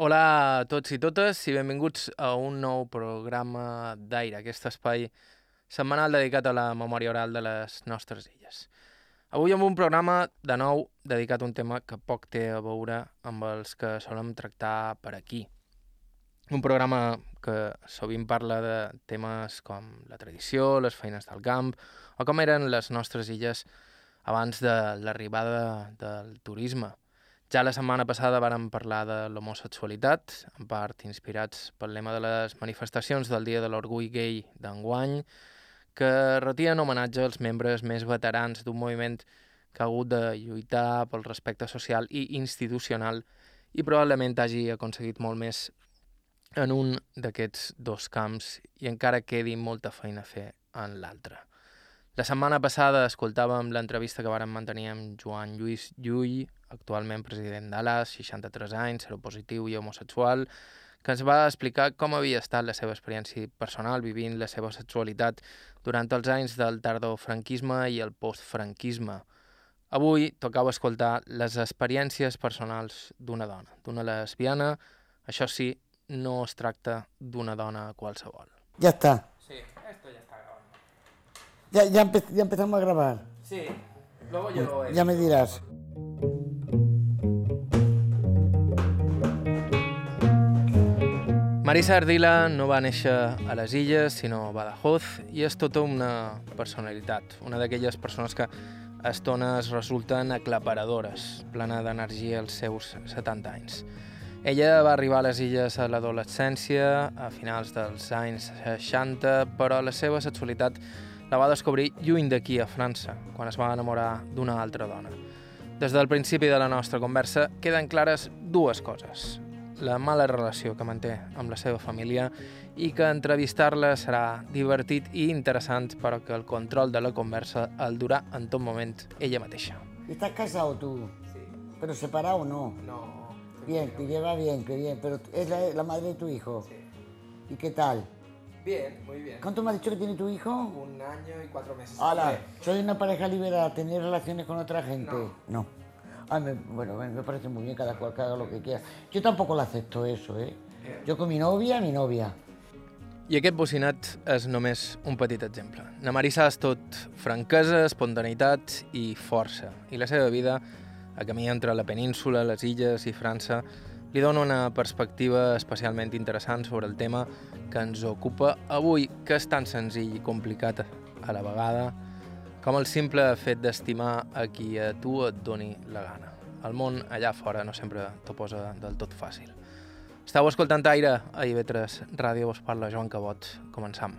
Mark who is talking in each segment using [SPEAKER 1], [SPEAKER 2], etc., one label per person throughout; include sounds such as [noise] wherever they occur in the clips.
[SPEAKER 1] Hola a tots i totes i benvinguts a un nou programa d'Aire, aquest espai setmanal dedicat a la memòria oral de les nostres illes. Avui amb un programa, de nou, dedicat a un tema que poc té a veure amb els que solem tractar per aquí. Un programa que sovint parla de temes com la tradició, les feines del camp, o com eren les nostres illes abans de l'arribada del turisme. Ja la setmana passada vàrem parlar de l'homosexualitat, en part inspirats pel lema de les manifestacions del Dia de l'Orgull Gay d'enguany, que retien homenatge als membres més veterans d'un moviment que ha hagut de lluitar pel respecte social i institucional i probablement hagi aconseguit molt més en un d'aquests dos camps i encara quedi molta feina a fer en l'altre. La setmana passada escoltàvem l'entrevista que vàrem mantenir amb Joan Lluís Llull, actualment president d'ALAS, 63 anys, seropositiu i homosexual, que ens va explicar com havia estat la seva experiència personal vivint la seva sexualitat durant els anys del tardofranquisme i el postfranquisme. Avui tocava escoltar les experiències personals d'una dona, d'una lesbiana. Això sí, no es tracta d'una dona qualsevol.
[SPEAKER 2] Ya está.
[SPEAKER 1] Sí, esto ya está grabando.
[SPEAKER 2] Ya, ya, empe- ya empezamos a grabar.
[SPEAKER 1] Sí, luego yo lo
[SPEAKER 2] Ya me dirás.
[SPEAKER 1] Marisa Ardila no va néixer a les Illes, sinó a Badajoz, i és tota una personalitat, una d'aquelles persones que a estones resulten aclaparadores, plena d'energia als seus 70 anys. Ella va arribar a les Illes a l'adolescència, a finals dels anys 60, però la seva sexualitat la va descobrir lluny d'aquí, a França, quan es va enamorar d'una altra dona. Des del principi de la nostra conversa queden clares dues coses la mala relació que manté amb la seva família i que entrevistar-la serà divertit i interessant, però que el control de la conversa el durà en tot moment ella mateixa.
[SPEAKER 2] ¿Estás casado tú?
[SPEAKER 1] Sí.
[SPEAKER 2] ¿Pero separado o no?
[SPEAKER 1] No.
[SPEAKER 2] Bien, te lleva bien, que bien. Pero es la, la madre de tu hijo. ¿Y qué tal?
[SPEAKER 1] Bien, muy bien.
[SPEAKER 2] ¿Cuánto me has dicho que tiene tu hijo?
[SPEAKER 1] Un año y cuatro meses.
[SPEAKER 2] Hola, soy una pareja liberada, ¿tenéis relaciones con otra gente? No. Ay, me- bueno, me, me parece muy bien, cada cual que haga lo que quiera. Yo tampoco lo acepto eso, ¿eh? Yo con mi novia, mi novia.
[SPEAKER 1] I aquest bocinat és només un petit exemple. Na Marisa és tot franquesa, espontaneïtat i força. I la seva vida, a camí entre la península, les illes i França, li dona una perspectiva especialment interessant sobre el tema que ens ocupa avui, que és tan senzill i complicat a la vegada com el simple fet d'estimar a qui a tu et doni la gana. El món allà fora no sempre t'ho posa del tot fàcil. Estau escoltant Aire a IB3 Ràdio, us parla Joan Cabot. Començam.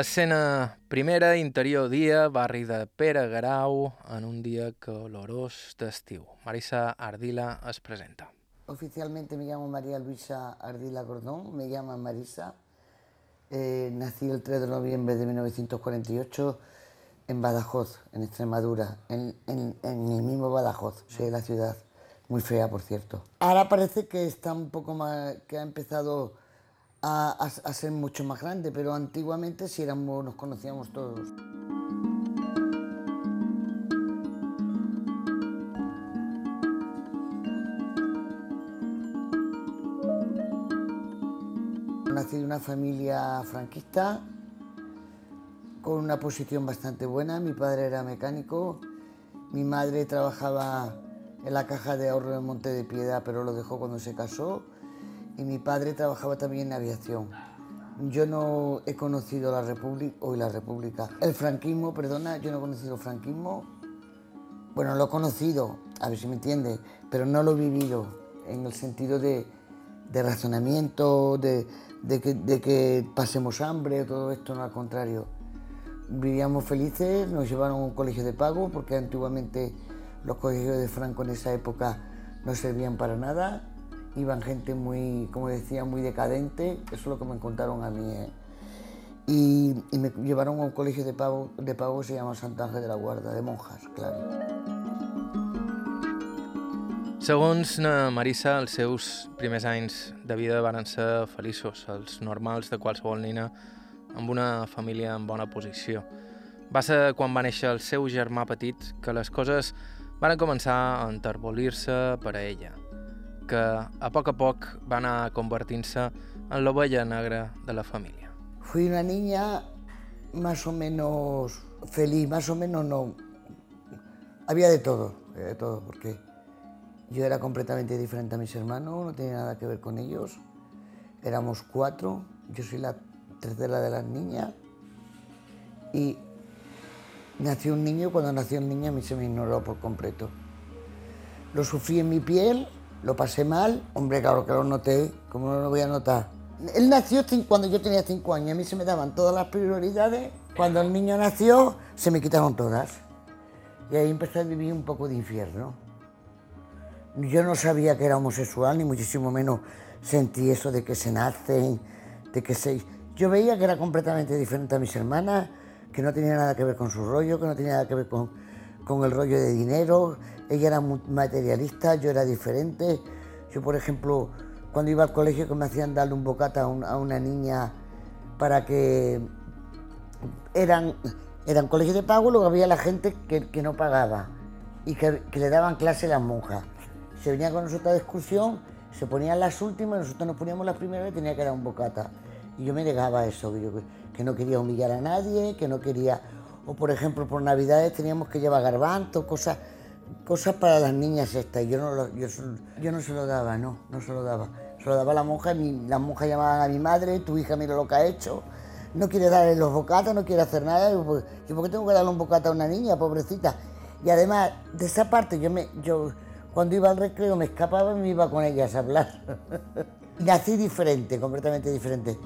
[SPEAKER 1] Escena primera, interior dia, barri de Pere Garau, en un dia calorós d'estiu. Marisa Ardila es presenta.
[SPEAKER 2] Oficialmente me llamo María Luisa Ardila Gordón, me llaman Marisa. Eh, nací el 3 de noviembre de 1948 en Badajoz, en Extremadura, en, en- en el mismo Badajoz, soy de la ciudad, muy fea por cierto. Ahora parece que está un poco más, que ha empezado a, ser mucho más grande, pero antiguamente sí éramos, nos conocíamos todos. Nací de una familia franquista con una posición bastante buena. Mi padre era mecánico, mi madre trabajaba en la caja de ahorro de Monte de Piedad, pero lo dejó cuando se casó. Y mi padre trabajaba también en aviación. Yo no he conocido la República, hoy la República, el franquismo, perdona, yo no he conocido el franquismo. Bueno, lo he conocido, a ver si me entiende, pero no lo he vivido en el sentido de, razonamiento, de, de que, de que pasemos hambre, todo esto, no al contrario. Vivíamos felices, nos llevaron a un colegio de pago, porque antiguamente los colegios de Franco en esa época no servían para nada. Iban gente muy, como decía, muy decadente, eso es lo que me contaron a mí. ¿eh? Y, y me llevaron a un colegio de pago, de pago se llama Sant Ángel de la Guarda, de monjas, claro.
[SPEAKER 1] Segons Marisa, els seus primers anys de vida varen ser feliços, els normals de qualsevol nina amb una família en bona posició. Va ser quan va néixer el seu germà petit que les coses van començar a enterbolir-se per a ella, que a poc a poc va anar convertint-se en l'ovella negra de la família.
[SPEAKER 2] Fui una niña más o menos feliz, más o menos no. Había de todo, había de todo, porque yo era completamente diferente a mis hermanos, no tenía nada que ver con ellos. Éramos cuatro, yo soy la tercera de las niñas y nació un niño, cuando nació un niño a mí se me ignoró por completo. Lo sufrí en mi piel, lo pasé mal, hombre, claro que lo noté, ¿cómo no lo voy a notar? Él nació cuando yo tenía cinco años, a mí se me daban todas las prioridades, cuando el niño nació se me quitaron todas. Y ahí empecé a vivir un poco de infierno. Yo no sabía que era homosexual, ni muchísimo menos sentí eso de que se nacen, de que se... Yo veía que era completamente diferente a mis hermanas, que no tenía nada que ver con su rollo, que no tenía nada que ver con, con el rollo de dinero. Ella era materialista, yo era diferente. Yo, por ejemplo, cuando iba al colegio que me hacían darle un bocata a, una niña para que eran, eran colegios de pago, luego había la gente que, no pagaba y que, le daban clase las monjas. Se venía con nosotros de excursión, se ponían las últimas, nosotros nos poníamos las primeras y tenía que dar un bocata. Y yo me negaba a eso, que, yo, que no quería humillar a nadie, que no quería... O por ejemplo, por Navidades teníamos que llevar garbantos, cosas, cosas para las niñas estas. Yo no, yo, no se lo daba, no, no se lo daba. Se lo daba a la monja, y la monja llamaba a mi madre, tu hija mira lo que ha hecho, no quiere darle los bocatas, no quiere hacer nada. Yo, ¿por qué tengo que darle un bocata a una niña, pobrecita? Y además, de esa parte, yo, me, yo cuando iba al recreo me escapaba y me iba con ellas a hablar. [laughs] nací diferente, completamente diferente.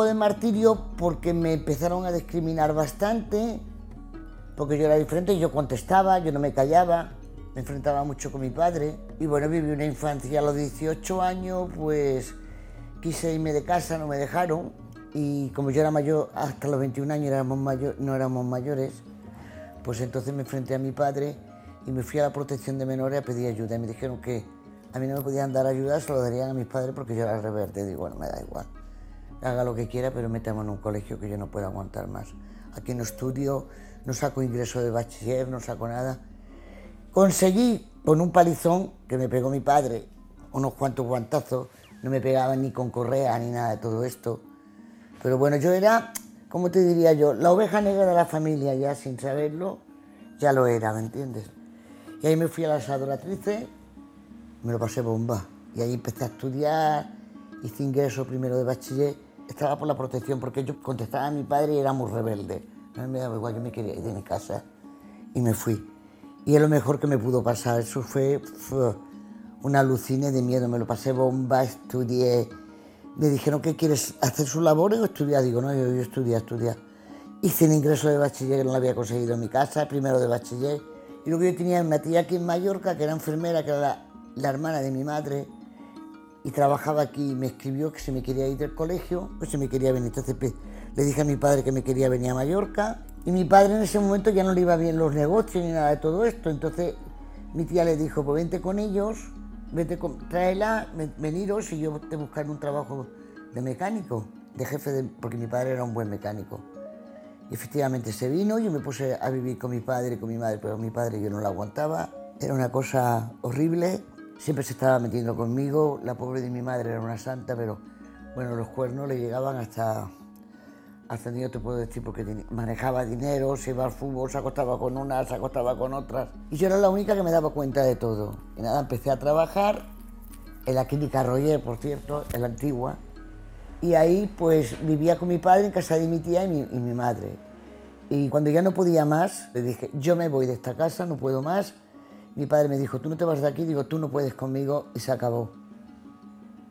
[SPEAKER 2] Poco de martirio porque me empezaron a discriminar bastante, porque yo era diferente, yo contestaba, yo no me callaba, me enfrentaba mucho con mi padre. Y bueno, viví una infancia a los 18 años, pues quise irme de casa, no me dejaron. Y como yo era mayor, hasta los 21 años éramos mayor, no éramos mayores, pues entonces me enfrenté a mi padre y me fui a la protección de menores a pedir ayuda. Y me dijeron que a mí no me podían dar ayuda, se lo darían a mis padres porque yo era rebelde. Digo, bueno, me da igual. Haga lo que quiera, pero métame en un colegio que yo no puedo aguantar más. Aquí no estudio, no saco ingreso de bachiller, no saco nada. Conseguí con un palizón que me pegó mi padre, unos cuantos guantazos, no me pegaban ni con correa ni nada de todo esto. Pero bueno, yo era, ¿cómo te diría yo? La oveja negra de la familia ya sin saberlo, ya lo era, ¿me entiendes? Y ahí me fui a las adoratrices, me lo pasé bomba. Y ahí empecé a estudiar, hice ingreso primero de bachiller, estaba por la protección porque yo contestaba a mi padre y era muy rebelde. Mí me daba igual, yo me quería ir de mi casa y me fui. Y es lo mejor que me pudo pasar, eso fue, fue una alucine de miedo, me lo pasé bomba, estudié. Me dijeron, ¿qué quieres? ¿Hacer sus labores o estudiar? Digo, no, yo, yo estudié, estudié. Hice el ingreso de bachiller que no lo había conseguido en mi casa, primero de bachiller. Y luego yo tenía una tía aquí en Mallorca, que era enfermera, que era la, hermana de mi madre, y trabajaba aquí. Me escribió que se me quería ir del colegio, pues se me quería venir. Entonces pues, le dije a mi padre que me quería venir a Mallorca. Y mi padre en ese momento ya no le iba bien los negocios ni nada de todo esto. Entonces mi tía le dijo, pues vente con ellos vete con, tráela, veniros y yo te buscaré un trabajo de mecánico, de jefe, de, porque mi padre era un buen mecánico. Y efectivamente se vino, yo me puse a vivir con mi padre y con mi madre, pero mi padre yo no la aguantaba. Era una cosa horrible, siempre se estaba metiendo conmigo. La pobre de mi madre era una santa, pero bueno, los cuernos le llegaban hasta hasta yo te puedo decir porque manejaba dinero, se iba al fútbol, se acostaba con unas, se acostaba con otras. Y yo era la única que me daba cuenta de todo. Y nada, empecé a trabajar en la clínica Roger, por cierto, en la antigua. Y ahí pues vivía con mi padre en casa de mi tía y mi madre. Y cuando ya no podía más, le dije, yo me voy de esta casa, no puedo más. Mi padre me dijo, tú no te vas de aquí, digo, tú no puedes conmigo y se acabó.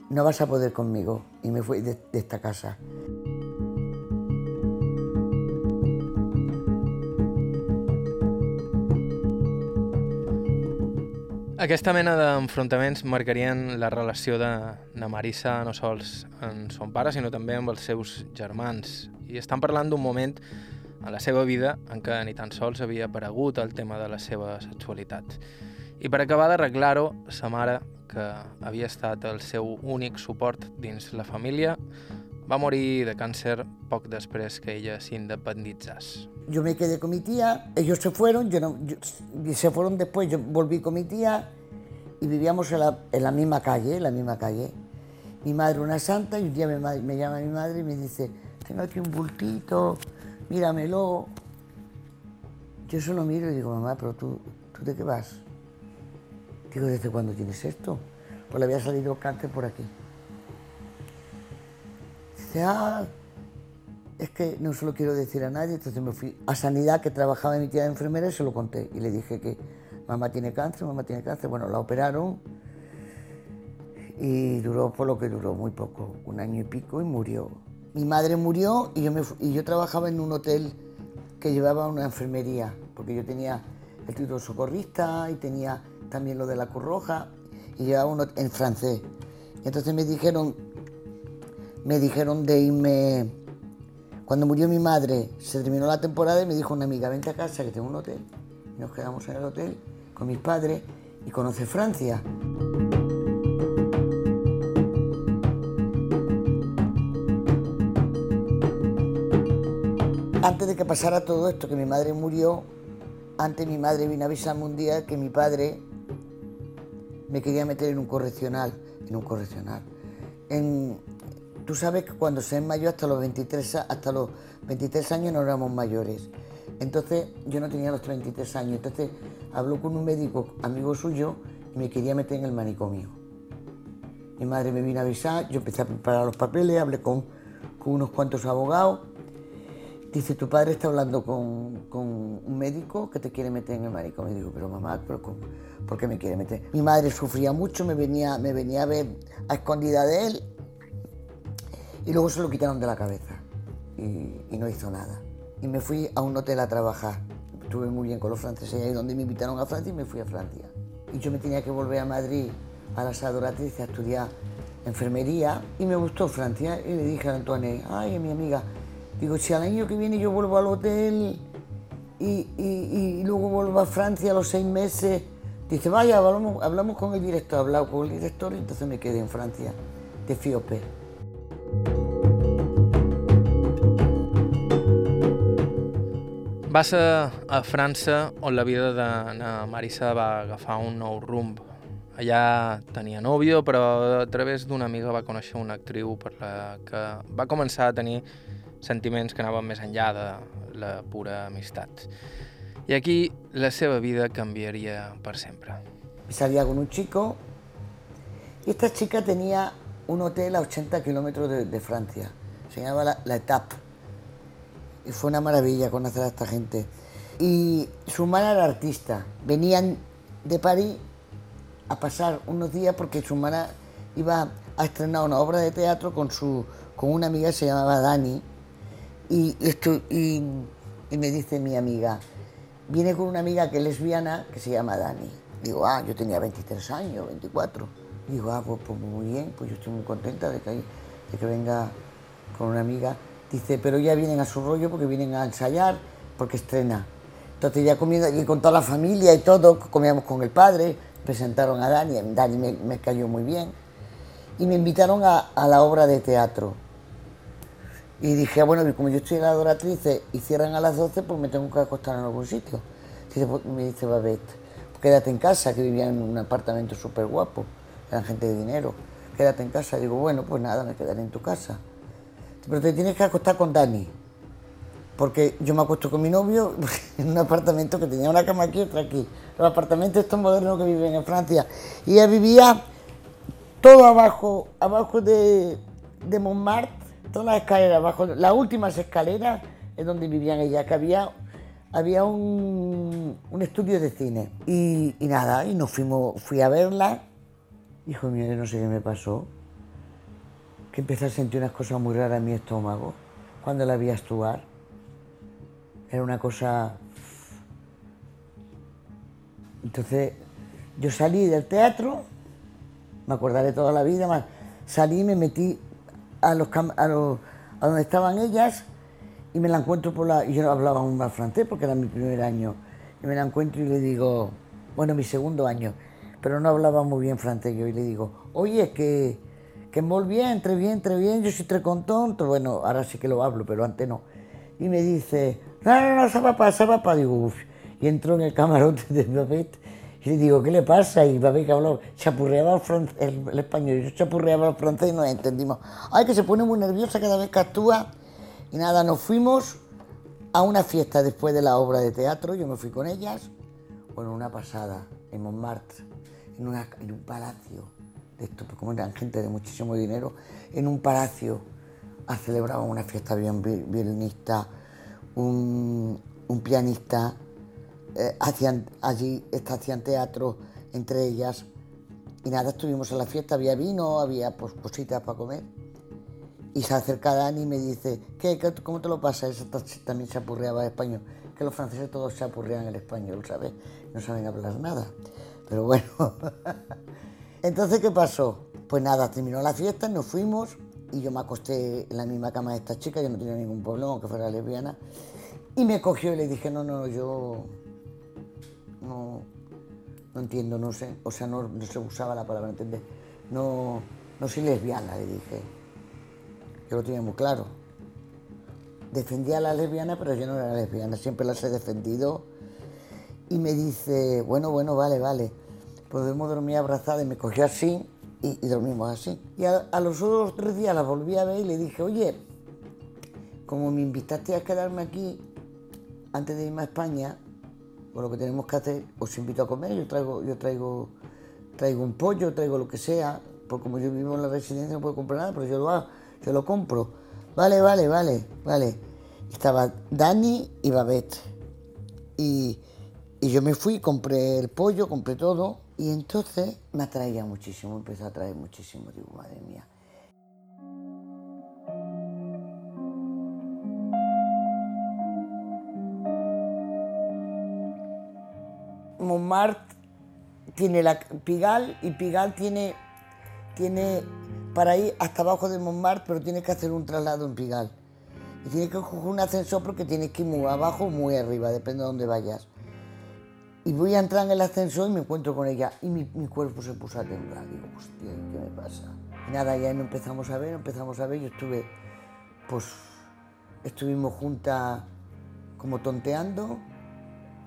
[SPEAKER 2] No vas a poder conmigo. Y me fui de, de esta casa.
[SPEAKER 1] Aquesta mena d'enfrontaments marcarien la relació de, de Marissa no sols en son pare, sinó també amb els seus germans. I estan parlant d'un moment a la seva vida en què ni tan sols havia aparegut el tema de la seva sexualitat. I per acabar d'arreglar-ho, sa mare, que havia estat el seu únic suport dins la família, va morir de càncer poc després que ella s'independitzés.
[SPEAKER 2] Yo me quedé con mi tía, ellos se fueron, yo no, yo- se fueron después, yo volví con mi tía y vivíamos en la, en la misma calle, en la misma calle. Mi madre una santa y un día me, me llama mi madre y me dice, tengo aquí un bultito, míramelo. Yo solo miro y digo, mamá, pero tú, ¿tú de qué vas? Digo, ¿desde cuándo tienes esto? Pues le había salido cáncer por aquí. Dice, ah, es que no se lo quiero decir a nadie, entonces me fui a Sanidad, que trabajaba en mi tía de enfermera, y se lo conté. Y le dije que mamá tiene cáncer, mamá tiene cáncer. Bueno, la operaron y duró por lo que duró, muy poco, un año y pico, y murió. Mi madre murió y yo, trabajaba en un hotel que llevaba una enfermería, porque yo tenía el título de socorrista y tenía también lo de la Cruz Roja, y llevaba uno en francés. Y entonces me dijeron, me dijeron de irme cuando murió mi madre, se terminó la temporada y me dijo una amiga, vente a casa que tengo un hotel. Y nos quedamos en el hotel con mis padres y conoce Francia. Antes de que pasara todo esto, que mi madre murió, antes mi madre vino a avisarme un día que mi padre me quería meter en un correccional, en un correccional. Tú sabes que cuando se es mayor hasta los 23, a- hasta los 23 años no éramos mayores. Entonces yo no tenía los 23 años, entonces habló con un médico amigo suyo y me quería meter en el manicomio. Mi madre me vino a avisar, yo empecé a preparar los papeles, hablé con unos cuantos abogados. Dice, tu padre está hablando con, con un médico que te quiere meter en el manicomio. Y digo, pero mamá, ¿pero cómo? ¿por qué me quiere meter? Mi madre sufría mucho, me venía, me venía a ver a escondida de él y luego se lo quitaron de la cabeza y, y no hizo nada. Y me fui a un hotel a trabajar. Estuve muy bien con los franceses ahí donde me invitaron a Francia y me fui a Francia. Y yo me tenía que volver a Madrid a las adoratrices a estudiar enfermería y me gustó Francia y le dije a Antoine, ay, mi amiga, digo, si al año que viene yo vuelvo al hotel y, y- y luego vuelvo a Francia a los seis meses, dice, vaya, hablamos, hablamos con el director, hablado con el director y entonces me quedé en Francia, de FIOPE.
[SPEAKER 1] Va ser a França on la vida de Marisa va agafar un nou rumb. Allà tenia nòvio, però a través d'una amiga va conèixer una actriu per la que va començar a tenir sentiments que anaven més enllà de la pura amistat. I aquí la seva vida canviaria per sempre.
[SPEAKER 2] salía con un chico y esta chica tenía un hotel a 80 kilómetros de, de Francia. Se llamaba La, La Etape. Y fue una maravilla conocer a esta gente. Y su hermana era artista. Venían de París a pasar unos días porque su hermana iba a estrenar una obra de teatro con, su, con una amiga que se llamaba Dani. Y, esto, y, y me dice mi amiga, viene con una amiga que es lesbiana que se llama Dani. Digo, ah, yo tenía 23 años, 24. Digo, ah, pues, pues muy bien, pues yo estoy muy contenta de que, de que venga con una amiga. Dice, pero ya vienen a su rollo porque vienen a ensayar, porque estrena. Entonces ya comiendo allí con toda la familia y todo, comíamos con el padre, presentaron a Dani, Dani me, cayó muy bien. Y me invitaron a la obra de teatro. Y dije, ah, bueno, y como yo estoy en la adoratriz y cierran a las 12, pues me tengo que acostar en algún sitio. Pues, me dice Babette, quédate en casa, que vivía en un apartamento súper guapo, eran gente de dinero. Quédate en casa. Digo, bueno, pues nada, me quedaré en tu casa. Pero te tienes que acostar con Dani. Porque yo me acuesto con mi novio [laughs] en un apartamento que tenía una cama aquí y otra aquí. Los apartamentos estos modernos que viven en Francia. Y ella vivía todo abajo, abajo de, de Montmartre, todas las escaleras abajo, las últimas escaleras es donde vivían ella, que había, había un, un estudio de cine. Y, nada, y nos fuimos, fui a verla. Hijo mío, yo no sé qué me pasó. Que empecé a sentir unas cosas muy raras en mi estómago cuando la vi actuar. Era una cosa entonces, yo salí del teatro, me acordaré toda la vida, salí y me metí a, los, a, los- a donde estaban ellas y me la encuentro por la... Yo no hablaba aún más francés porque era mi primer año. Y me la encuentro y le digo, bueno, mi segundo año, pero no hablaba muy bien francés yo. Y le digo, oye, que, que muy bien, très bien, très bien, yo soy très content. Bueno, ahora sí que lo hablo, pero antes no. Y me dice, no, no, no, ça va pas, ça va pas. Digo, uff. Y entró en el camarote de Babette y le digo, ¿qué le pasa? Y Babette que habló, chapurreaba el, el- español, yo chapurreaba el francés y nos entendimos. Ay, que se pone muy nerviosa cada vez que actúa. Y nada, nos fuimos a una fiesta después de la obra de teatro, yo me fui con ellas, bueno, una pasada, en Montmartre, en, un palacio, de esto, pues como eran gente de muchísimo dinero, en un palacio a celebrar una fiesta bien vi- violinista, un pianista, eh, hacían allí, hacían teatro entre ellas, y nada, estuvimos en la fiesta, había vino, había pues, cositas para comer. Y se acerca Dani y me dice, ¿qué, cómo te lo pasas? Esa ta- también se apurreaba el español. Que los franceses todos se apurrean el español, ¿sabes? No saben hablar nada. Pero bueno. [laughs] Entonces, ¿qué pasó? Pues nada, terminó la fiesta, nos fuimos y yo me acosté en la misma cama de esta chica, yo no tenía ningún problema, aunque fuera lesbiana. Y me cogió y le dije, no, no, yo no, no entiendo, no sé, o sea, no, no se usaba la palabra entender. No, no soy lesbiana, le dije. Yo lo tenía muy claro. Defendía a la lesbiana, pero yo no era lesbiana, siempre las he defendido. Y me dice, bueno, bueno, vale, vale. Podemos dormir abrazadas y me cogió así y, dormimos así. Y a, a los otros tres días la volví a ver y le dije, oye, como me invitaste a quedarme aquí antes de irme a España, pues lo que tenemos que hacer, os invito a comer, yo traigo, yo traigo, traigo un pollo, traigo lo que sea, porque como yo vivo en la residencia no puedo comprar nada, pero yo lo hago, yo lo compro. Vale, vale, vale, vale. Estaba Dani y Babette. Y, y yo me fui, compré el pollo, compré todo, y entonces me atraía muchísimo, empezó a atraer muchísimo, digo, madre mía. Montmartre tiene la Pigal y Pigal tiene, tiene para ir hasta abajo de Montmartre, pero tienes que hacer un traslado en Pigal. Y tienes que coger un ascensor porque tienes que ir muy abajo o muy arriba, depende de dónde vayas. Y voy a entrar en el ascensor y me encuentro con ella y mi, mi cuerpo se puso a temblar. Digo, hostia, ¿qué me pasa? Y nada, ya no empezamos a ver, empezamos a ver. Yo estuve, pues, estuvimos juntas como tonteando.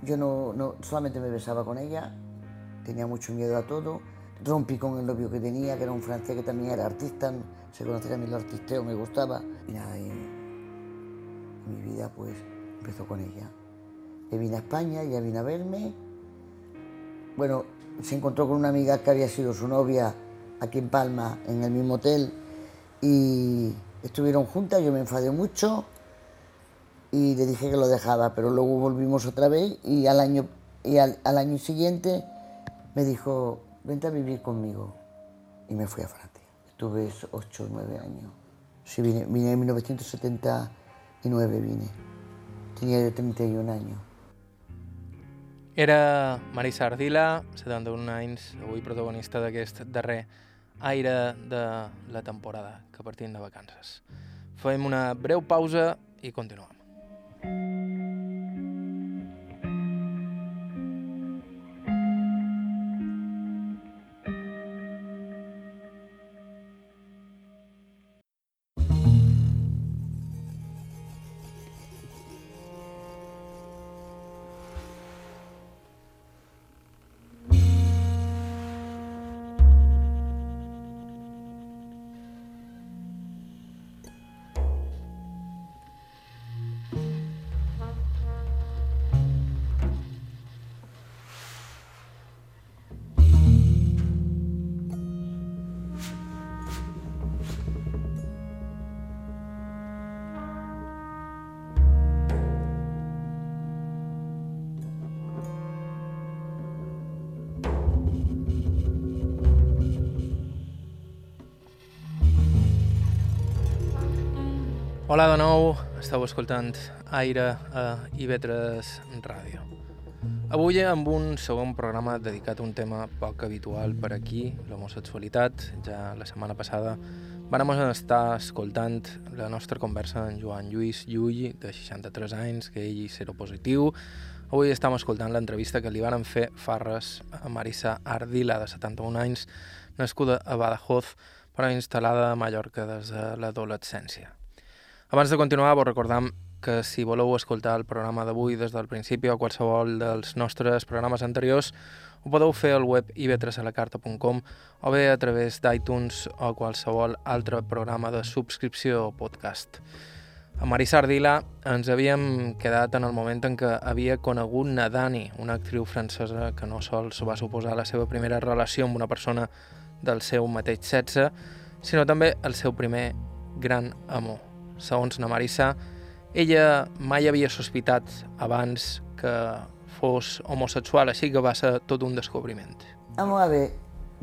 [SPEAKER 2] Yo no, no, solamente me besaba con ella, tenía mucho miedo a todo. Rompí con el novio que tenía, que era un francés que también era artista, se conocía a mí el artisteo me gustaba. Y nada, y mi vida pues empezó con ella. Ella vino a España, ella vino a verme. Bueno, se encontró con una amiga que había sido su novia aquí en Palma, en el mismo hotel, y estuvieron juntas, yo me enfadé mucho y le dije que lo dejaba, pero luego volvimos otra vez y al año, y al, al año siguiente me dijo, vente a vivir conmigo. Y me fui a Francia. Estuve ocho o nueve años. Sí, vine, vine en 1979, vine. Tenía yo 31 años.
[SPEAKER 1] Era Marisa Ardila, 71 anys, avui protagonista d'aquest darrer aire de la temporada que partim de vacances. Fem una breu pausa i continuem. Esteu escoltant Aire a IB3 Ràdio. Avui amb un segon programa dedicat a un tema poc habitual per aquí, l'homosexualitat. Ja la setmana passada Vàrem estar escoltant la nostra conversa amb Joan Lluís Llull, de 63 anys, que ell és seropositiu. Avui estem escoltant l'entrevista que li varen fer fa res a Marisa Ardila, de 71 anys, nascuda a Badajoz, però instal·lada a Mallorca des de l'adolescència. Abans de continuar, vos recordam que si voleu escoltar el programa d'avui des del principi o qualsevol dels nostres programes anteriors, ho podeu fer al web ib3alacarta.com o bé a través d'iTunes o qualsevol altre programa de subscripció o podcast. A Marisa Ardila ens havíem quedat en el moment en què havia conegut Nadani, una actriu francesa que no sols va suposar la seva primera relació amb una persona del seu mateix sexe, sinó també el seu primer gran amor. Segons na Marisa, ella mai havia sospitat abans que fos homosexual, así que va ser todo un descubrimiento.
[SPEAKER 2] Vamos a ver,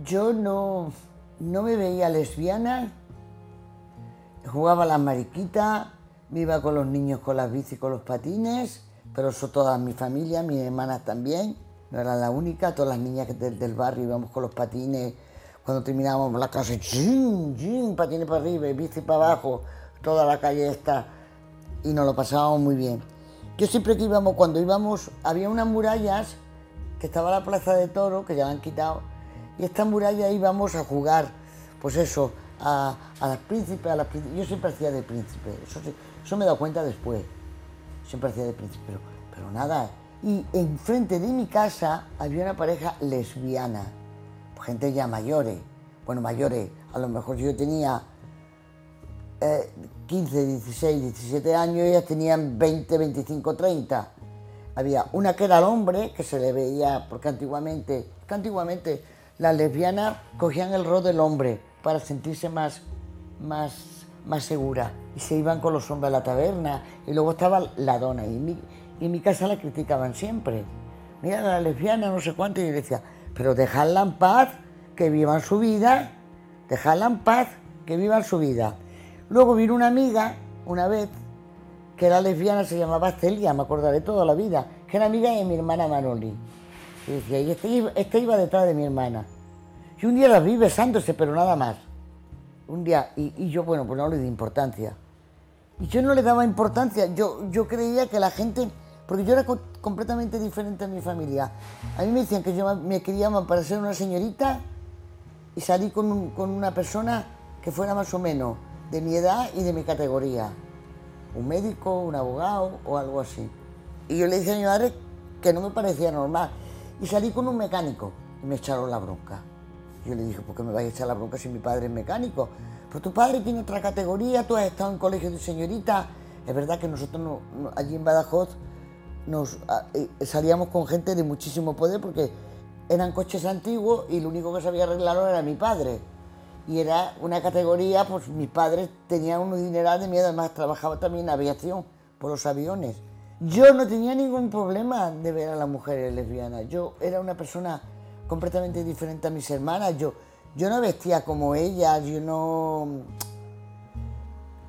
[SPEAKER 2] yo no, no me veía lesbiana, jugaba las mariquitas, me iba con los niños con las bicis, con los patines, pero eso toda mi familia, mis hermanas también, no era la única, todas las niñas del, del barrio íbamos con los patines, cuando terminábamos la casa, ¡jim, jim! patines para arriba, bici para abajo, toda la calle esta, y nos lo pasábamos muy bien. Yo siempre que íbamos, cuando íbamos, había unas murallas que estaba la plaza de toro, que ya la han quitado, y esta muralla íbamos a jugar, pues eso, a, las príncipes, a las Yo siempre hacía de príncipe, eso, eso me he dado cuenta después. Siempre hacía de príncipe, pero, pero nada. Y enfrente de mi casa había una pareja lesbiana, gente ya mayores, bueno, mayores, a lo mejor yo tenía 15, 16, 17 años, ellas tenían 20, 25, 30. Había una que era el hombre, que se le veía, porque antiguamente, antiguamente las lesbianas cogían el rol del hombre para sentirse más, más, más segura y se iban con los hombres a la taberna y luego estaba la dona y mi, y mi casa la criticaban siempre. Mira, la lesbiana, no sé cuánto, y yo decía, pero dejadla en paz, que vivan su vida, dejadla en paz, que vivan su vida. Luego vino una amiga, una vez, que era lesbiana, se llamaba Celia, me acordaré toda la vida, que era amiga de mi hermana Manoli. Y decía, y este, este, iba detrás de mi hermana. Y un día las vi besándose, pero nada más. Un día, y, yo, bueno, pues no le di importancia. Y yo no le daba importancia, yo, yo creía que la gente, porque yo era completamente diferente a mi familia. A mí me decían que yo me quería para ser una señorita y salí con, con una persona que fuera más o menos de mi edad y de mi categoría. Un médico, un abogado o algo así. Y yo le dije a mi que no me parecía normal. Y salí con un mecánico y me echaron la bronca. Yo le dije, ¿por qué me vais a echar la bronca si mi padre es mecánico? Pero tu padre tiene otra categoría, tú has estado en colegio de señorita. Es verdad que nosotros allí en Badajoz nos, eh, salíamos con gente de muchísimo poder porque eran coches antiguos y lo único que sabía arreglarlo era mi padre y era una categoría, pues mis padres tenían un dineral de miedo, además trabajaba también en aviación, por los aviones. Yo no tenía ningún problema de ver a las mujeres lesbianas, yo era una persona completamente diferente a mis hermanas, yo, yo no vestía como ellas, yo no...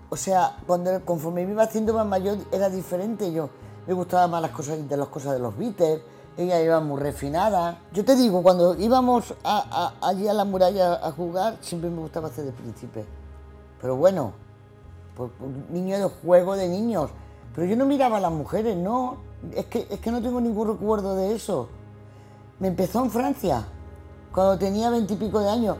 [SPEAKER 2] O sea, cuando, conforme me iba haciendo más mayor era diferente, yo me gustaban más las cosas de las cosas de los Beatles, ella iba muy refinada. Yo te digo, cuando íbamos allí a la muralla a jugar, siempre me gustaba hacer de príncipe. Pero bueno, por, niño de juego de niños. Pero yo no miraba a las mujeres, no. Es que, es que no tengo ningún recuerdo de eso. Me empezó en Francia, cuando tenía veintipico de años.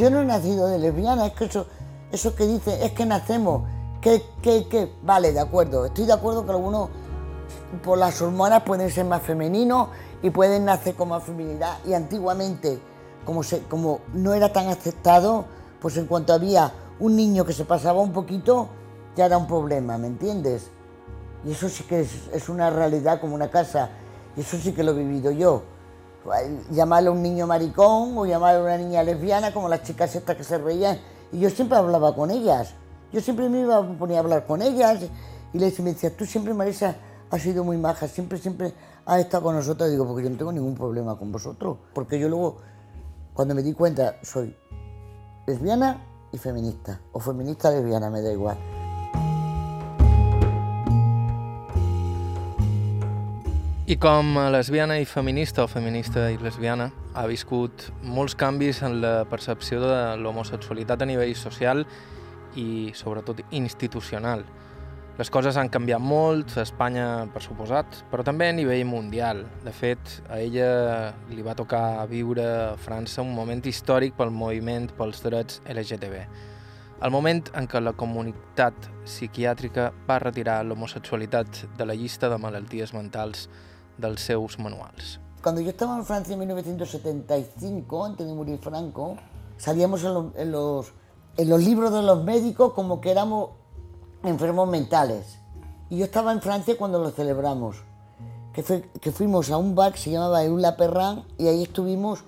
[SPEAKER 2] Yo no he nacido de lesbiana, es que eso, eso que dice, es que nacemos, que, que, que, vale, de acuerdo, estoy de acuerdo que algunos por las hormonas pueden ser más femeninos y pueden nacer con más feminidad y antiguamente, como, se, como no era tan aceptado, pues en cuanto había un niño que se pasaba un poquito, ya era un problema, ¿me entiendes? Y eso sí que es, es una realidad como una casa, y eso sí que lo he vivido yo llamarle a un niño maricón o llamarle a una niña lesbiana, como las chicas estas que se reían. Y yo siempre hablaba con ellas. Yo siempre me iba a poner a hablar con ellas y les me decía, tú siempre, Marisa, has sido muy maja, siempre, siempre has estado con nosotros. digo, porque yo no tengo ningún problema con vosotros. Porque yo luego, cuando me di cuenta, soy lesbiana, y feminista, o feminista lesbiana, me da igual.
[SPEAKER 1] I com a lesbiana i feminista o feminista i lesbiana ha viscut molts canvis en la percepció de l'homosexualitat a nivell social i sobretot institucional. Les coses han canviat molt, a Espanya per suposat, però també a nivell mundial. De fet, a ella li va tocar viure a França un moment històric pel moviment pels drets LGTB. El moment en què la comunitat psiquiàtrica va retirar l'homosexualitat de la llista de malalties mentals dels seus manuals.
[SPEAKER 2] Cuando yo estaba en Francia en 1975, antes de morir Franco, salíamos en en los, en los libros de los médicos como que éramos enfermos mentales. Y yo estaba en Francia cuando lo celebramos, que, fue, que fuimos a un bar que se llamaba Eula Perrin y ahí estuvimos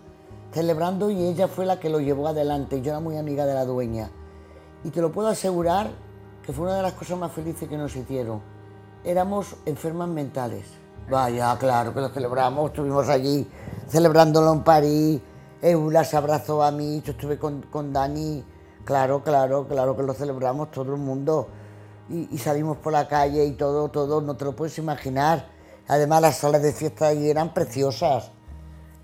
[SPEAKER 2] celebrando y ella fue la que lo llevó adelante. Yo era muy amiga de la dueña. Y te lo puedo asegurar que fue una de las cosas más felices que nos hicieron. Éramos enfermas mentales. Vaya, claro que lo celebramos, estuvimos allí celebrándolo en París, Eula se abrazó a mí, yo estuve con, con Dani, claro, claro, claro que lo celebramos todo el mundo. Y, y, salimos por la calle y todo, todo, no te lo puedes imaginar. Además las salas de fiesta allí eran preciosas,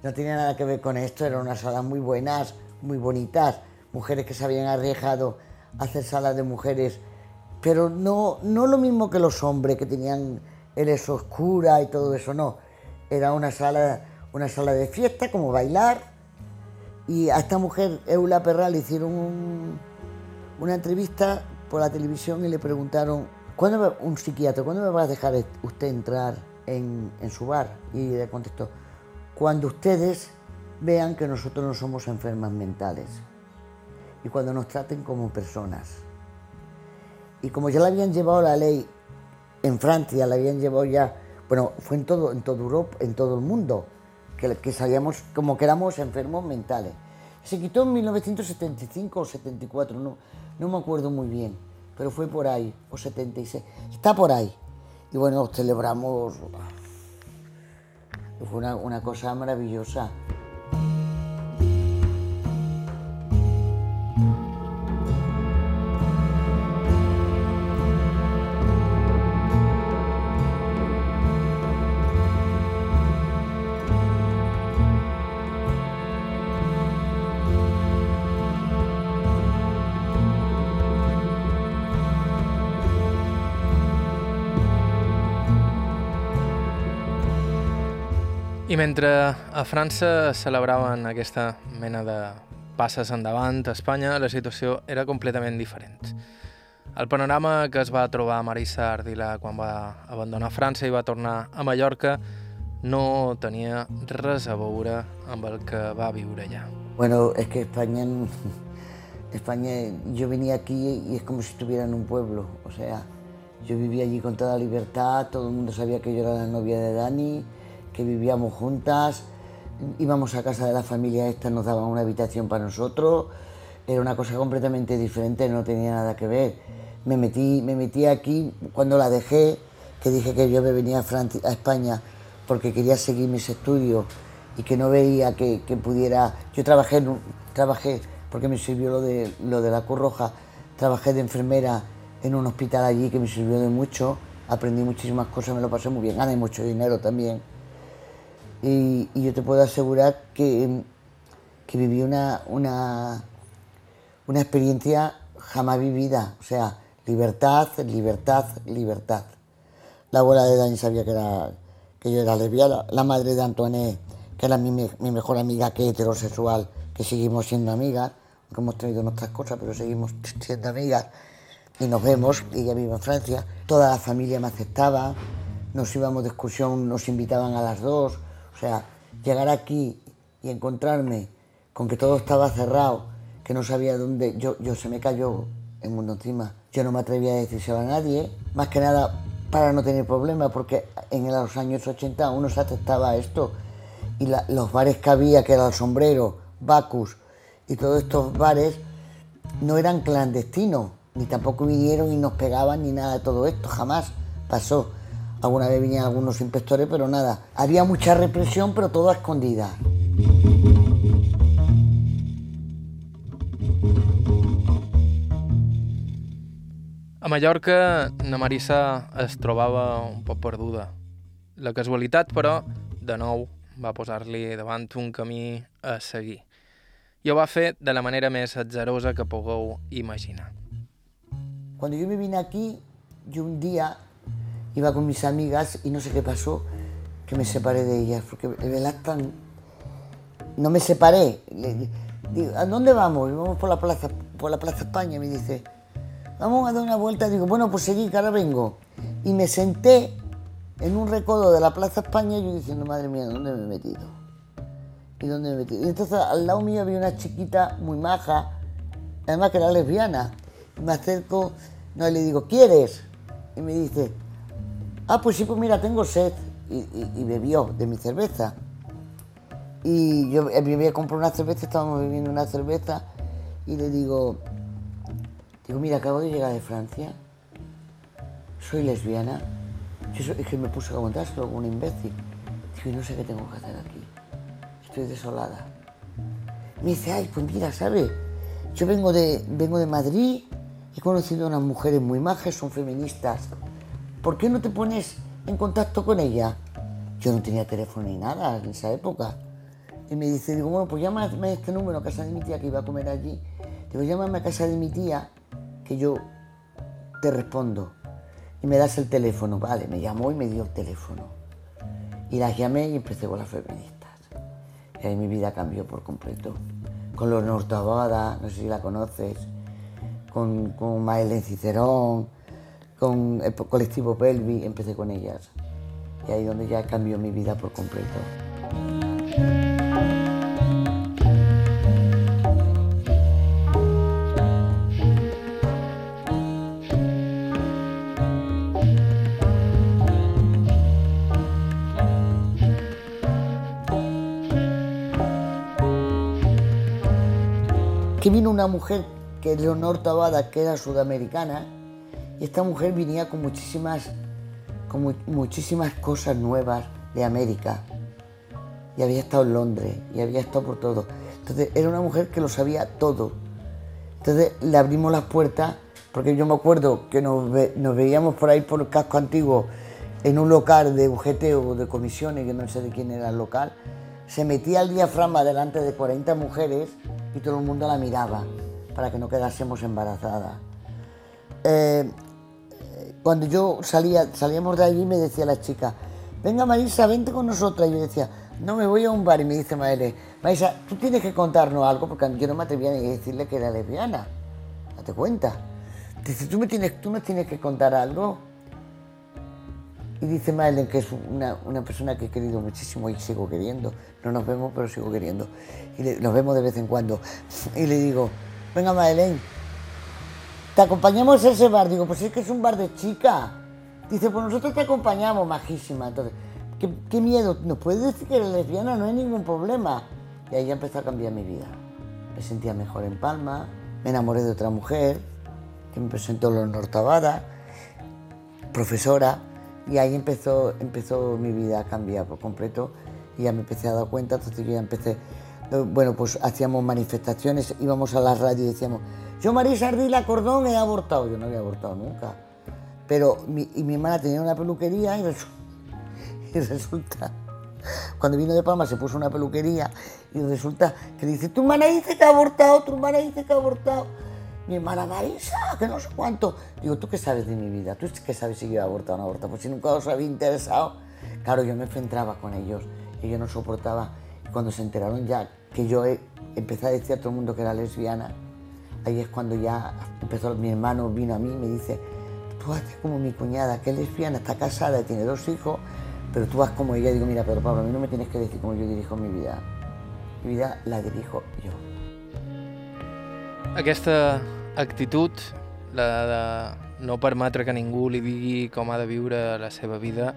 [SPEAKER 2] no tenía nada que ver con esto, eran unas salas muy buenas, muy bonitas, mujeres que se habían arriesgado a hacer salas de mujeres, pero no, no lo mismo que los hombres que tenían él es oscura y todo eso, no. Era una sala, una sala de fiesta, como bailar. Y a esta mujer, Eula Perra, le hicieron un, una entrevista por la televisión y le preguntaron, ¿cuándo un psiquiatra, ¿cuándo me va a dejar usted entrar en, en su bar? Y le contestó, cuando ustedes vean que nosotros no somos enfermas mentales y cuando nos traten como personas. Y como ya le habían llevado la ley en Francia la habían llevado ya, bueno, fue en todo, en toda Europa, en todo el mundo, que, que salíamos como que éramos enfermos mentales. Se quitó en 1975 o 74, no, no me acuerdo muy bien, pero fue por ahí, o 76, está por ahí. Y bueno, celebramos, fue una, una cosa maravillosa.
[SPEAKER 1] Mentre a França celebraven aquesta mena de passes endavant, a Espanya la situació era completament diferent. El panorama que es va trobar Marisa Ardila quan va abandonar França i va tornar a Mallorca no tenia res a veure amb el que va viure allà.
[SPEAKER 2] Bueno, es que España, España, yo venía aquí y es como si estuviera en un pueblo, o sea, yo vivía allí con toda libertad, todo el mundo sabía que yo era la novia de Dani, que vivíamos juntas, íbamos a casa de la familia esta, nos daban una habitación para nosotros, era una cosa completamente diferente, no tenía nada que ver. Me metí, me metí aquí cuando la dejé, que dije que yo me venía a, Francia, a España porque quería seguir mis estudios y que no veía que, que pudiera... Yo trabajé, trabajé, porque me sirvió lo de, lo de la Cruz Roja, trabajé de enfermera en un hospital allí que me sirvió de mucho, aprendí muchísimas cosas, me lo pasé muy bien, gané mucho dinero también. Y, y yo te puedo asegurar que, que viví una, una, una experiencia jamás vivida, o sea, libertad, libertad, libertad. La abuela de Dani sabía que, era, que yo era lesbiana, la madre de Antoine, que era mi, mi mejor amiga, que heterosexual, que seguimos siendo amigas, aunque hemos tenido nuestras cosas, pero seguimos [laughs] siendo amigas. Y nos vemos, ella vive en Francia, toda la familia me aceptaba, nos íbamos de excursión, nos invitaban a las dos, o sea, llegar aquí y encontrarme con que todo estaba cerrado, que no sabía dónde, yo, yo se me cayó el mundo encima. Yo no me atrevía a decírselo a nadie, más que nada para no tener problemas, porque en los años 80 uno se aceptaba esto. Y los bares que había, que era el sombrero, Bacus y todos estos bares, no eran clandestinos, ni tampoco vinieron y nos pegaban ni nada de todo esto, jamás pasó. Alguna vez venían algunos inspectores, pero nada. Había mucha represión, pero todo a escondida.
[SPEAKER 1] A Mallorca, na Marissa es trobava un poc perduda. La casualitat, però, de nou, va posar-li davant un camí a seguir. I ho va fer de la manera més atzerosa que pugueu imaginar.
[SPEAKER 2] Cuando yo me vine aquí, yo un día iba con mis amigas y no sé qué pasó, que me separé de ellas, porque de verdad tan... No me separé. Digo, ¿a dónde vamos? Vamos por la plaza, por la plaza España, me dice. Vamos a dar una vuelta. Digo, bueno, pues seguí, que ahora vengo. Y me senté en un recodo de la plaza España y yo diciendo, madre mía, ¿dónde me he metido? ¿Y dónde me he metido? Entonces al lado mío había una chiquita muy maja, además que era lesbiana. Y me acerco, no, y le digo, ¿quieres? Y me dice, ah, pues sí, pues mira, tengo sed. Y, y- bebió de mi cerveza. Y yo eh, me había comprado una cerveza, estábamos bebiendo una cerveza, y le digo, digo, mira, acabo de llegar de Francia, soy lesbiana. Yo es que me puse a contárselo como un imbécil. Digo, no sé qué tengo que hacer aquí. Estoy desolada. Me dice, ay, pues mira, ¿sabes? Yo vengo de, vengo de Madrid, he conocido a unas mujeres muy majas, son feministas. ¿Por qué no te pones en contacto con ella? Yo no tenía teléfono ni nada en esa época. Y me dice, digo, bueno, pues llámame este número a casa de mi tía que iba a comer allí. Digo, llámame a casa de mi tía que yo te respondo. Y me das el teléfono. Vale, me llamó y me dio el teléfono. Y las llamé y empecé con las feministas. Y ahí mi vida cambió por completo. Con los Nortabada, no sé si la conoces, con, con Maelen Cicerón, con el colectivo Pelvi, empecé con ellas. Y ahí donde ya cambió mi vida por completo. que vino una mujer, que Leonor Tabada, que era sudamericana, y esta mujer venía con muchísimas, con mu- muchísimas cosas nuevas de América. Y había estado en Londres, y había estado por todo. Entonces, era una mujer que lo sabía todo. Entonces, le abrimos las puertas, porque yo me acuerdo que nos veíamos por ahí por el casco antiguo, en un local de UGT o de comisiones, que no sé de quién era el local, se metía el diafragma delante de 40 mujeres y todo el mundo la miraba para que no quedásemos embarazadas. Eh, cuando yo salía, salíamos de allí me decía la chica, venga Marisa, vente con nosotras. Y yo decía, no, me voy a un bar. Y me dice Maele, Marisa, tú tienes que contarnos algo, porque yo no me atrevía ni a decirle que era lesbiana. Date cuenta. Dice, tú, me tienes, tú nos tienes que contar algo. Y dice Maelen, que es una, una persona que he querido muchísimo y sigo queriendo. No nos vemos, pero sigo queriendo. Y le- nos vemos de vez en cuando. Y le digo, venga Maelen, te acompañamos a ese bar. Digo, pues es que es un bar de chica. Dice, pues nosotros te acompañamos, majísima. Entonces, ¿qué, miedo? ¿Nos puedes decir que eres lesbiana? No hay ningún problema. Y ahí ya empezó a cambiar mi vida. Me sentía mejor en Palma, me enamoré de otra mujer, que me presentó Leonor Tabada, profesora, y ahí empezó, empezó mi vida a cambiar por completo y ya me empecé a dar cuenta, entonces yo ya empecé, eh, bueno, pues hacíamos manifestaciones, íbamos a la radio y decíamos, yo Marisa Ardila Cordón he abortado, yo no había abortado nunca, pero mi, y mi hermana tenía una peluquería y, resu- [laughs] y resulta, cuando vino de Palma se puso una peluquería y resulta que dice, tu hermana dice que ha abortado, tu hermana dice que ha abortado. Mi hermana Marisa, que no sé cuánto. Digo, ¿tú qué sabes de mi vida? ¿Tú qué sabes si yo he abortado o no he abortado? Pues si nunca os había interesado. Claro, yo me enfrentaba con ellos y yo no soportaba. Cuando se enteraron ya que yo he- empecé a decir a todo el mundo que era lesbiana, ahí es cuando ya empezó, mi hermano vino a mí y me dice, tú haces como mi cuñada, que es lesbiana, está casada, tiene dos hijos, pero tú vas como ella. Digo, mira, pero Pablo, a mí no me tienes que decir cómo yo dirijo mi vida. Mi vida la dirijo yo.
[SPEAKER 1] Aquesta actitud, la de no permetre que ningú li digui com ha de viure la seva vida,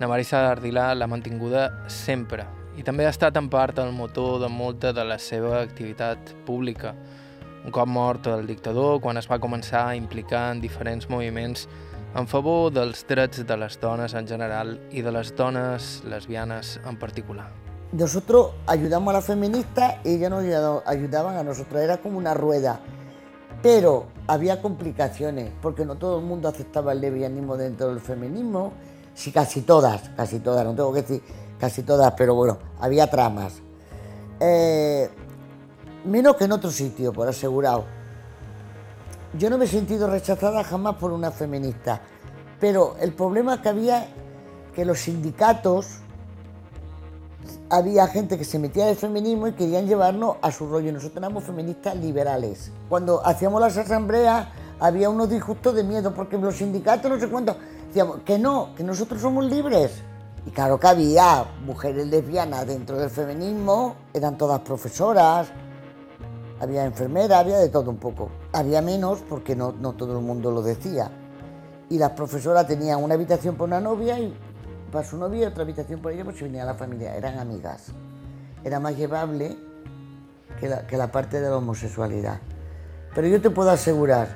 [SPEAKER 1] na Marisa Ardilà l'ha mantinguda sempre i també ha estat en part el motor de molta de la seva activitat pública. Un cop mort el dictador, quan es va començar a implicar en diferents moviments en favor dels drets de les dones en general i de les dones lesbianes en particular.
[SPEAKER 2] Nosotros ayudamos a las feministas y ellas nos ayudaban a nosotros. Era como una rueda. Pero había complicaciones, porque no todo el mundo aceptaba el lesbianismo dentro del feminismo. Sí, casi todas, casi todas, no tengo que decir casi todas, pero bueno, había tramas. Eh, menos que en otro sitio, por asegurado. Yo no me he sentido rechazada jamás por una feminista, pero el problema que había que los sindicatos había gente que se metía en el feminismo y querían llevarnos a su rollo. Nosotros éramos feministas liberales. Cuando hacíamos las asambleas había unos disgustos de miedo porque los sindicatos no sé cuánto decíamos que no, que nosotros somos libres. Y claro que había mujeres lesbianas dentro del feminismo, eran todas profesoras, había enfermeras, había de todo un poco. Había menos porque no, no todo el mundo lo decía. Y las profesoras tenían una habitación para una novia y para su novia otra habitación para ella, pues si venía la familia, eran amigas. Era más llevable que la, que la parte de la homosexualidad. Pero yo te puedo asegurar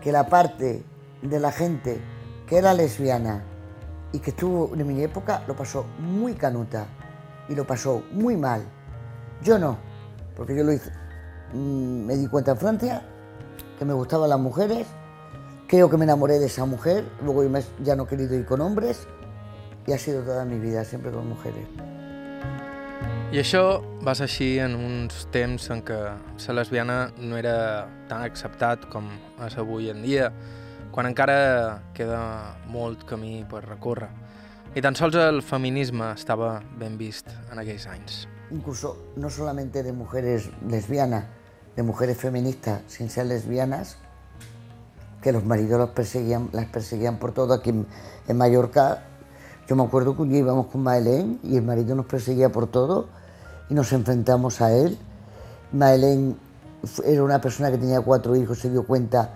[SPEAKER 2] que la parte de la gente que era lesbiana y que estuvo en mi época lo pasó muy canuta y lo pasó muy mal. Yo no, porque yo lo hice. Mm, Me di cuenta en Francia que me gustaban las mujeres, creo que me enamoré de esa mujer, luego ya no he querido ir con hombres y ha sido toda mi vida siempre con mujeres.
[SPEAKER 1] I això va ser així en uns temps en què la lesbiana no era tan acceptat com és avui en dia, quan encara queda molt camí per recórrer. Ni tan sols el feminisme estava ben vist en aquells anys.
[SPEAKER 2] Incluso no solamente de mujeres lesbianas, de mujeres feministas sin ser lesbianas, que los maridos los perseguían, las perseguían por todo. Aquí en, en Mallorca, yo me acuerdo que un íbamos con Maelén y el marido nos perseguía por todo y nos enfrentamos a él. Maelén era una persona que tenía cuatro hijos, se dio cuenta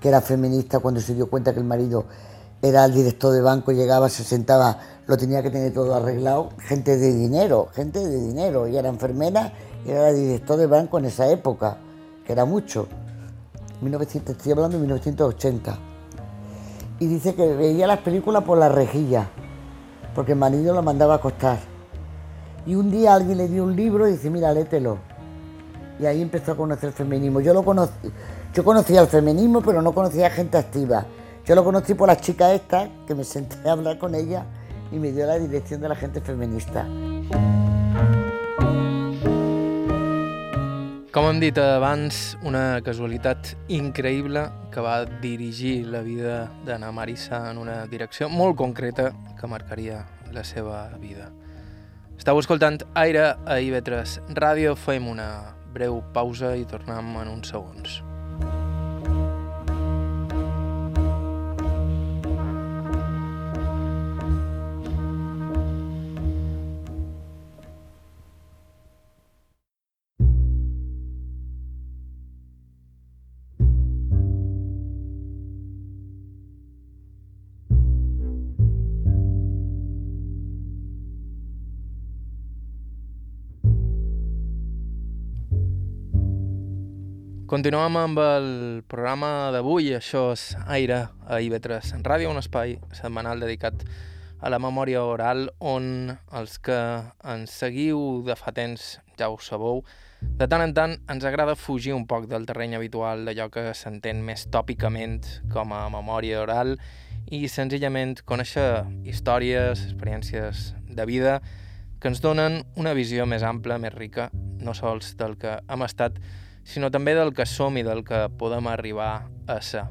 [SPEAKER 2] que era feminista cuando se dio cuenta que el marido era el director de banco, llegaba, se sentaba, lo tenía que tener todo arreglado. Gente de dinero, gente de dinero. Y era enfermera y era director de banco en esa época, que era mucho. 1900, estoy hablando de 1980. Y dice que veía las películas por la rejilla, porque el marido lo mandaba a acostar. Y un día alguien le dio un libro y dice, mira, léetelo. Y ahí empezó a conocer el feminismo. Yo lo conocí, yo conocía el feminismo, pero no conocía gente activa. Yo lo conocí por las chicas estas, que me senté a hablar con ella y me dio la dirección de la gente feminista.
[SPEAKER 1] Com hem dit abans, una casualitat increïble que va dirigir la vida d'Anna Marissa en una direcció molt concreta que marcaria la seva vida. Estau escoltant Aire a IB3 Ràdio, fem una breu pausa i tornem en uns segons. Continuem amb el programa d'avui, això és Aire a IB3 Ràdio, un espai setmanal dedicat a la memòria oral on els que ens seguiu de fa temps ja ho sabeu, de tant en tant ens agrada fugir un poc del terreny habitual d'allò que s'entén més tòpicament com a memòria oral i senzillament conèixer històries, experiències de vida que ens donen una visió més ampla, més rica, no sols del que hem estat, també del que som i del que podem arribar a ser.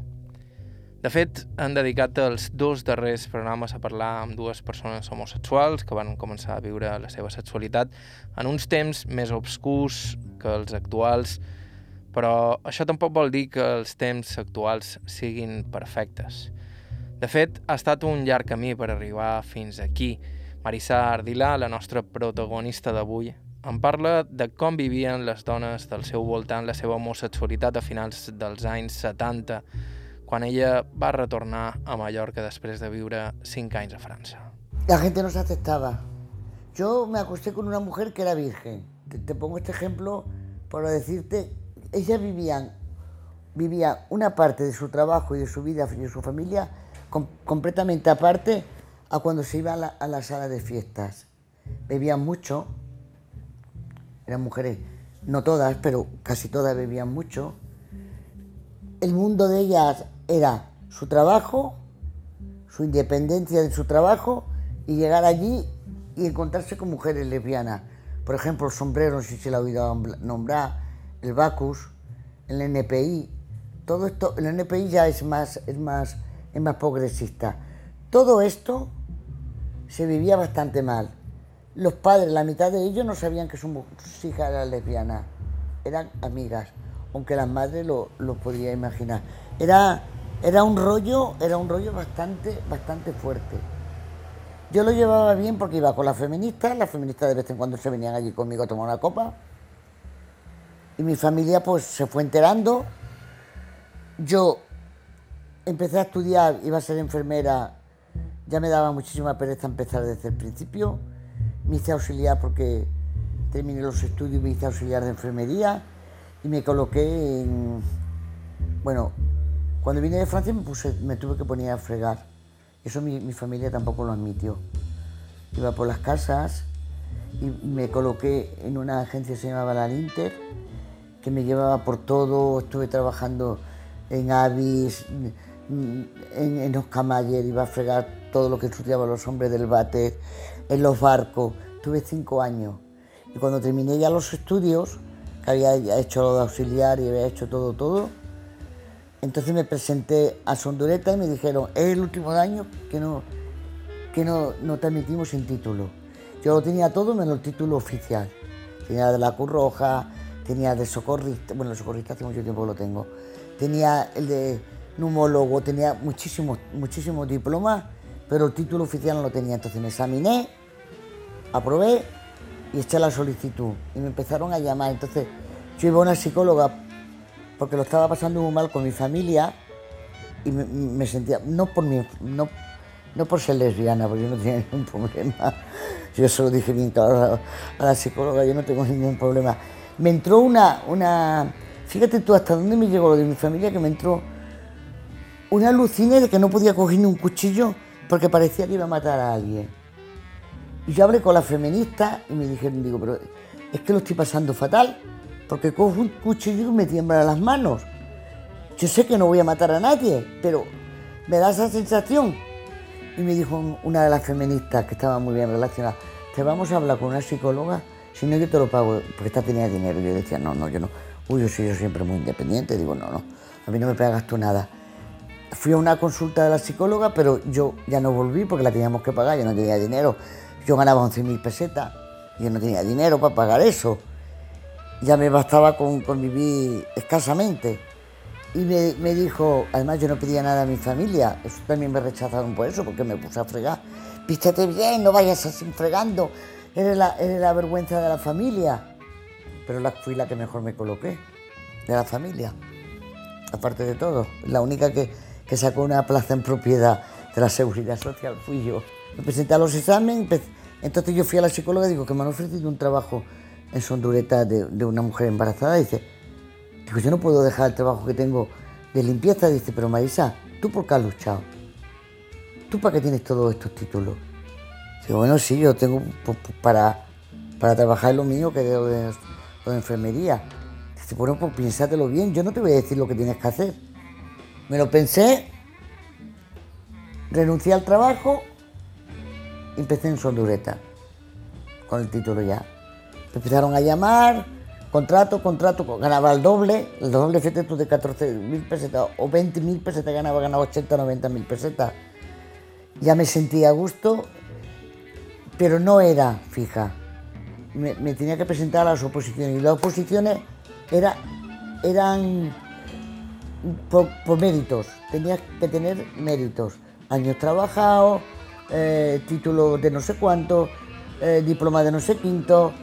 [SPEAKER 1] De fet, han dedicat els dos darrers programes a parlar amb dues persones homosexuals que van començar a viure la seva sexualitat en uns temps més obscurs que els actuals, però això tampoc vol dir que els temps actuals siguin perfectes. De fet, ha estat un llarg camí per arribar fins aquí. Marissa Ardila, la nostra protagonista d'avui, em parla de com vivien les dones del seu voltant la seva homosexualitat a finals dels anys 70, quan ella va retornar a Mallorca després de viure 5 anys a França.
[SPEAKER 2] La gente no aceptaba. Yo me acosté con una mujer que era virgen. Te, te pongo este ejemplo para decirte, ella vivía, vivía una parte de su trabajo y de su vida y de su familia com- completamente aparte a cuando se iba a la, a la sala de fiestas. Bebían mucho, eran mujeres, no todas, pero casi todas bebían mucho. el mundo de ellas era su trabajo, su independencia de su trabajo y llegar allí y encontrarse con mujeres lesbianas. Por ejemplo, el sombrero, si se lo ha oído nombrar, el Bacus, el NPI, todo esto, el NPI ya es más, es más, es más progresista. Todo esto se vivía bastante mal. Los padres, la mitad de ellos no sabían que su hija era lesbiana, eran amigas, aunque las madres lo, lo podía imaginar. Era, era un rollo, era un rollo bastante, bastante fuerte. Yo lo llevaba bien porque iba con las feministas, las feministas de vez en cuando se venían allí conmigo a tomar una copa. Y mi familia pues se fue enterando. Yo empecé a estudiar, iba a ser enfermera, ya me daba muchísima pereza empezar desde el principio. Me hice auxiliar porque terminé los estudios me hice auxiliar de enfermería y me coloqué en... Bueno, cuando vine de Francia me, tuve que poner a fregar. Eso mi, mi familia tampoco lo admitió. Iba por las casas y me coloqué en una agencia que se llamaba La Inter, que me llevaba por todo. Estuve trabajando en Avis, en, en Oscamayer, iba a fregar todo lo que estudiaban los hombres del váter, en los barcos. Tuve cinco años. Y cuando terminé ya los estudios, que había hecho lo de auxiliar y había hecho todo, todo, entonces me presenté a Sondureta y me dijeron, es el último año que no, que no, no te admitimos sin título. Yo lo tenía todo menos el título oficial. Tenía de la Cruz Roja, tenía de socorrista, bueno, el socorrista hace mucho tiempo que lo tengo. Tenía el de neumólogo, tenía muchísimos, muchísimos diplomas, pero el título oficial no lo tenía. Entonces me examiné, aprobé y eché la solicitud. Y me empezaron a llamar. Entonces yo iba a una psicóloga porque lo estaba pasando muy mal con mi familia y me, sentía, no por, mi, no, no por ser lesbiana, porque yo no tenía ningún problema. Yo se lo dije bien claro a la psicóloga, yo no tengo ningún problema. Me entró una, una, fíjate tú hasta dónde me llegó lo de mi familia, que me entró una alucina de que no podía coger ni un cuchillo porque parecía que iba a matar a alguien. Y yo hablé con la feminista y me dijeron, digo, pero es que lo estoy pasando fatal, porque cojo un cuchillo y me tiemblan las manos. Yo sé que no voy a matar a nadie, pero me da esa sensación. Y me dijo una de las feministas que estaba muy bien relacionada, te vamos a hablar con una psicóloga, si no yo te lo pago, porque esta tenía dinero. Y yo decía, no, no, yo no. Uy, yo soy yo siempre muy independiente. Digo, no, no, a mí no me pagas tú nada. Fui a una consulta de la psicóloga, pero yo ya no volví porque la teníamos que pagar, yo no tenía dinero. Yo ganaba 11.000 pesetas, yo no tenía dinero para pagar eso. Ya me bastaba con, con vivir escasamente. Y me, me, dijo, además yo no pedía nada a mi familia, eso también me rechazaron por eso, porque me puse a fregar. Vístete bien, no vayas así fregando, eres la, eres la vergüenza de la familia. Pero la, fui la que mejor me coloqué, de la familia, aparte de todo. La única que, que sacó una plaza en propiedad de la seguridad social fui yo. Me presenté a los exámenes, entonces yo fui a la psicóloga y digo que me han ofrecido un trabajo en Sondureta de, de una mujer embarazada. Dice, digo, yo no puedo dejar el trabajo que tengo de limpieza. Dice, pero Marisa, ¿tú por qué has luchado? ¿Tú para qué tienes todos estos títulos? Digo, bueno, sí, yo tengo para, para trabajar lo mío, que de, lo de enfermería. Dice, bueno, pues piénsatelo bien, yo no te voy a decir lo que tienes que hacer. Me lo pensé, renuncié al trabajo empecé en Sondureta, con el título ya. Empezaron a llamar, contrato, contrato, ganaba el doble, el doble fíjate tú de 14 mil pesetas o 20 mil pesetas ganaba, ganaba 80 90 mil pesetas. Ya me sentía a gusto, pero no era fija. Me, tenía que presentar a las oposiciones y las oposiciones era, eran por, por méritos, tenías que tener méritos, años trabajados, eh, título de no sé cuánto, eh, diploma de no sé quinto.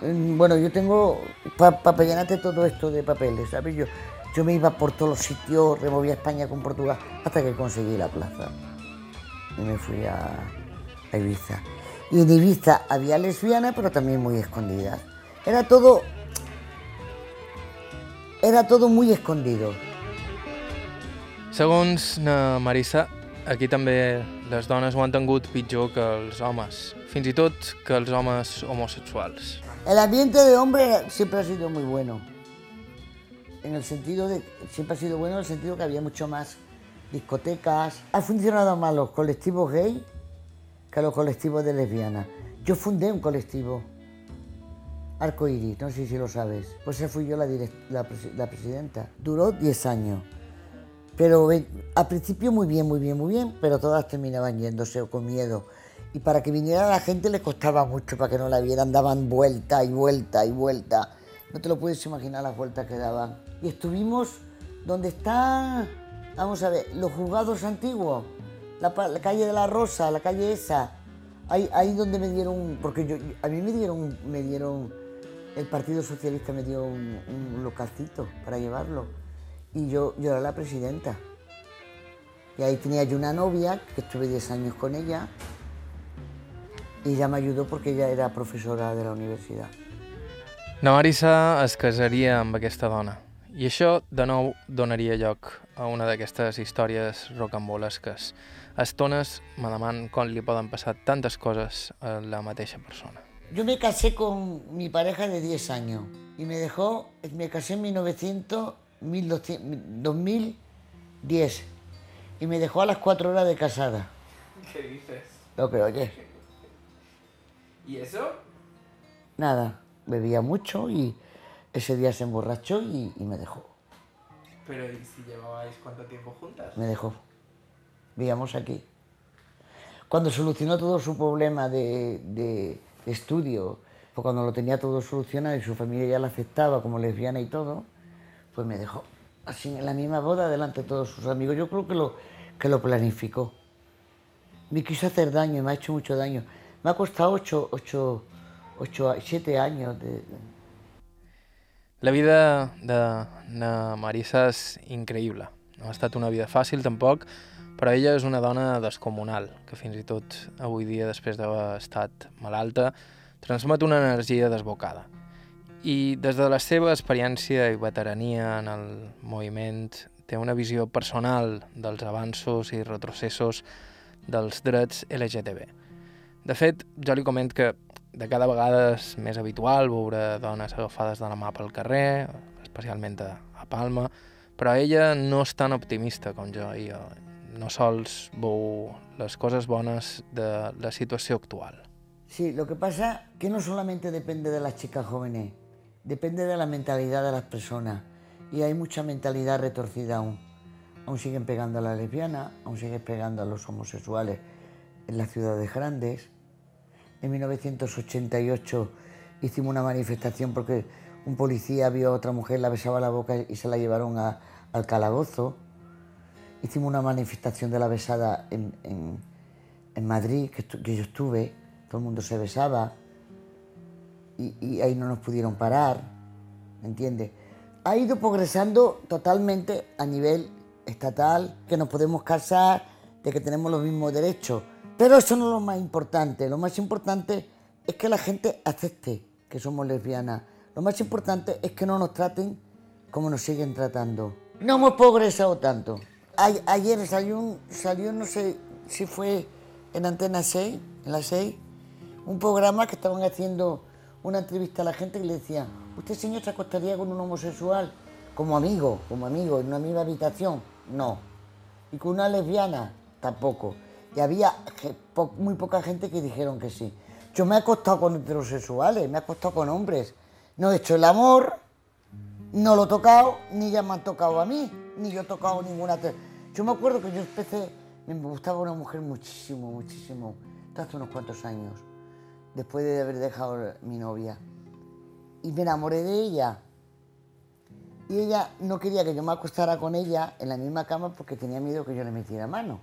[SPEAKER 2] Bueno, yo tengo para pa llenarte todo esto de papeles, ¿sabes? Yo, yo me iba por todos los sitios, removía España con Portugal, hasta que conseguí la plaza. Y me fui a, a Ibiza. Y en Ibiza había lesbianas, pero también muy escondidas. Era todo. Era todo muy escondido.
[SPEAKER 1] Segons na Marissa, aquí també les dones ho han tingut pitjor que els homes, fins i tot que els homes homosexuals.
[SPEAKER 2] El ambiente de hombre siempre ha sido muy bueno. en el sentido de, siempre ha sido bueno en el sentido que había mucho más discotecas. Ha funcionado más los colectivos gay que los colectivos de lesbianas. Yo fundé un colectivo, Arco Iris, no sé si lo sabes. Pues fui yo la, la, la presidenta. Duró 10 años. Pero al principio muy bien, muy bien, muy bien, pero todas terminaban yéndose con miedo. Y para que viniera la gente le costaba mucho para que no la vieran, daban vuelta y vuelta y vuelta. No te lo puedes imaginar las vueltas que daban. Y estuvimos donde está, vamos a ver, los juzgados antiguos, la, calle de la Rosa, la calle esa. Ahí, ahí donde me dieron, porque a mí me dieron, me dieron, el Partido Socialista me dio un, un localcito para llevarlo y yo, yo era la presidenta. Y ahí tenía yo una novia, que estuve 10 años con ella, y ella me ayudó porque ella era profesora de la universidad.
[SPEAKER 1] Na Marisa es casaria amb aquesta dona i això de nou donaria lloc a una d'aquestes històries rocambolesques. A estones me deman com li poden passar tantes coses a la mateixa persona.
[SPEAKER 2] Yo me casé con mi pareja de 10 años y me dejó, me casé en 1900 2010 y me dejó a las cuatro horas de casada.
[SPEAKER 1] ¿Qué dices?
[SPEAKER 2] No, pero oye.
[SPEAKER 1] ¿Y eso?
[SPEAKER 2] Nada, bebía mucho y ese día se emborrachó y, me dejó.
[SPEAKER 1] ¿Pero ¿y si llevabais cuánto tiempo juntas?
[SPEAKER 2] Me dejó. Vivíamos aquí. Cuando solucionó todo su problema de, de estudio, pues cuando lo tenía todo solucionado y su familia ya la aceptaba como lesbiana y todo, pues me dejó así en la misma boda delante de todos sus amigos. Yo creo que lo, que lo planificó. Me quiso hacer daño, me ha hecho mucho daño. Me ha costado ocho, ocho, ocho siete años de...
[SPEAKER 1] La vida de na Marisa és increïble. No ha estat una vida fàcil, tampoc, però ella és una dona descomunal, que fins i tot avui dia, després d'haver estat malalta, transmet una energia desbocada. I des de la seva experiència i veterania en el moviment té una visió personal dels avanços i retrocessos dels drets LGTB. De fet, jo li coment que de cada vegada és més habitual veure dones agafades de la mà pel carrer, especialment a, a Palma, però ella no és tan optimista com jo i jo no sols veu les coses bones de la situació actual.
[SPEAKER 2] Sí, lo que pasa que no solamente depende de las chicas jóvenes, depende de la mentalidad de las personas y hay mucha mentalidad retorcida aún. Aún siguen pegando a la lesbiana, aún siguen pegando a los homosexuales en las ciudades grandes. En 1988 hicimos una manifestación porque un policía vio a otra mujer, la besaba la boca y se la llevaron al calabozo. Hicimos una manifestación de la besada en, Madrid, que, que yo estuve, todo el mundo se besaba y, ahí no nos pudieron parar, ¿entiendes? Ha ido progresando totalmente a nivel estatal, que nos podemos casar, de que tenemos los mismos derechos. Pero eso no es lo más importante. Lo más importante es que la gente acepte que somos lesbianas. Lo más importante es que no nos traten como nos siguen tratando. No hemos progresado tanto. ayer salió, salió, no sé si fue en Antena 6, en la 6, un programa que estaban haciendo una entrevista a la gente que le decía, ¿usted señor se acostaría con un homosexual como amigo, como amigo, en una misma habitación? No. ¿Y con una lesbiana? Tampoco. Y había muy poca gente que dijeron que sí. Yo me he acostado con heterosexuales, me he acostado con hombres. No he hecho el amor, no lo he tocado, ni ya me han tocado a mí, ni yo he tocado ninguna... Yo me acuerdo que yo empecé, me gustaba una mujer muchísimo, muchísimo, hace unos cuantos años después de haber dejado mi novia. Y me enamoré de ella. Y ella no quería que yo me acostara con ella en la misma cama porque tenía miedo que yo le metiera mano.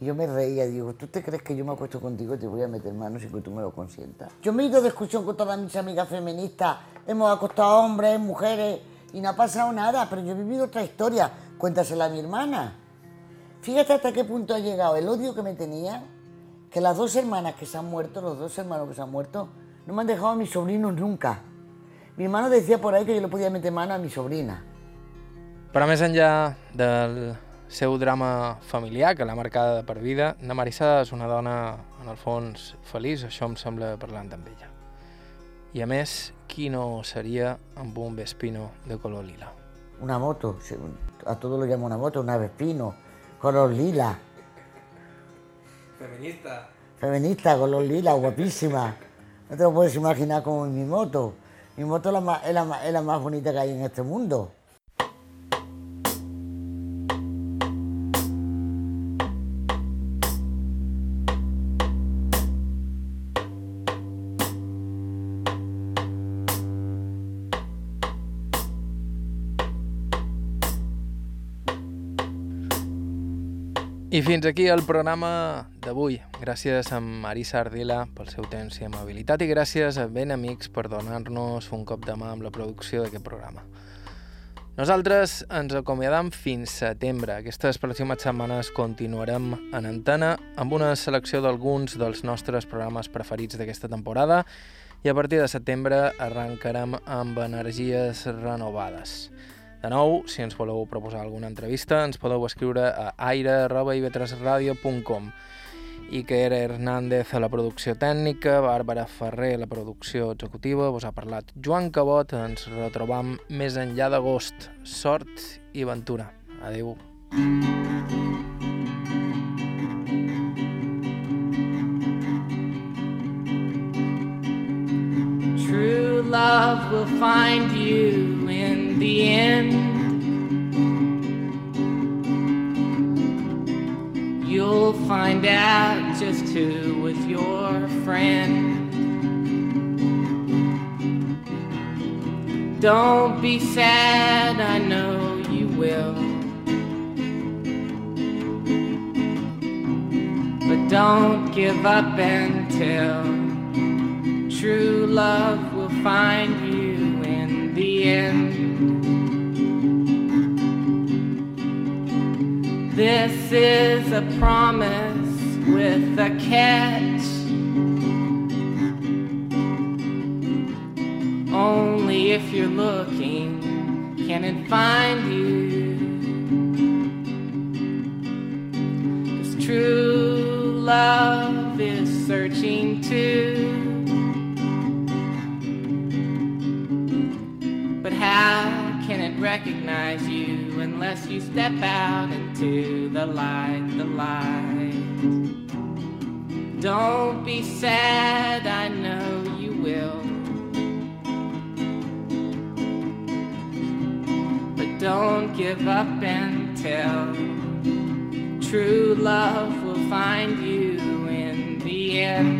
[SPEAKER 2] Y yo me reía digo, ¿tú te crees que yo me acuesto contigo y te voy a meter manos y que tú me lo consientas? Yo me he ido de discusión con todas mis amigas feministas, hemos acostado a hombres, mujeres, y no ha pasado nada, pero yo he vivido otra historia, cuéntasela a mi hermana. Fíjate hasta qué punto ha llegado el odio que me tenía que las dos hermanas que se han muerto, los dos hermanos que se han muerto, no me han dejado a mis sobrinos nunca. Mi hermano decía por ahí que yo le podía meter mano a mi sobrina.
[SPEAKER 1] Però més enllà del seu drama familiar, que l'ha marcada per vida, na Marissa és una dona, en el fons, feliç, això em sembla parlant amb ella. I a més, qui no seria amb un Vespino de color lila?
[SPEAKER 2] Una moto, a todo lo llamo una moto, una Vespino, color lila.
[SPEAKER 1] Feminista.
[SPEAKER 2] Feminista, color lila, guapísima. No te lo puedes imaginar como mi moto. Mi moto la es la más bonita que hay en este mundo.
[SPEAKER 1] Fins aquí el programa d'avui. Gràcies a Marisa Ardila pel seu temps i amabilitat i gràcies a Ben Amics per donar-nos un cop de mà amb la producció d'aquest programa. Nosaltres ens acomiadam fins setembre. Aquestes pròximes setmanes continuarem en antena amb una selecció d'alguns dels nostres programes preferits d'aquesta temporada i a partir de setembre arrencarem amb energies renovades. De nou, si ens voleu proposar alguna entrevista, ens podeu escriure a aire.ivetresradio.com Iker Hernández a la producció tècnica, Bàrbara Ferrer a la producció executiva, vos ha parlat Joan Cabot, ens retrobam més enllà d'agost. Sort i ventura. Adéu. True love will find you the end. You'll find out just who was your friend. Don't be sad, I know you will. But don't give up until true love will find you in the end. This is a promise with a catch. Only if you're looking can it find you. Cause true love is searching too. But how can it recognize you unless you step out into the light, the light? Don't be sad, I know you will. But don't give up until true love will find you in the end.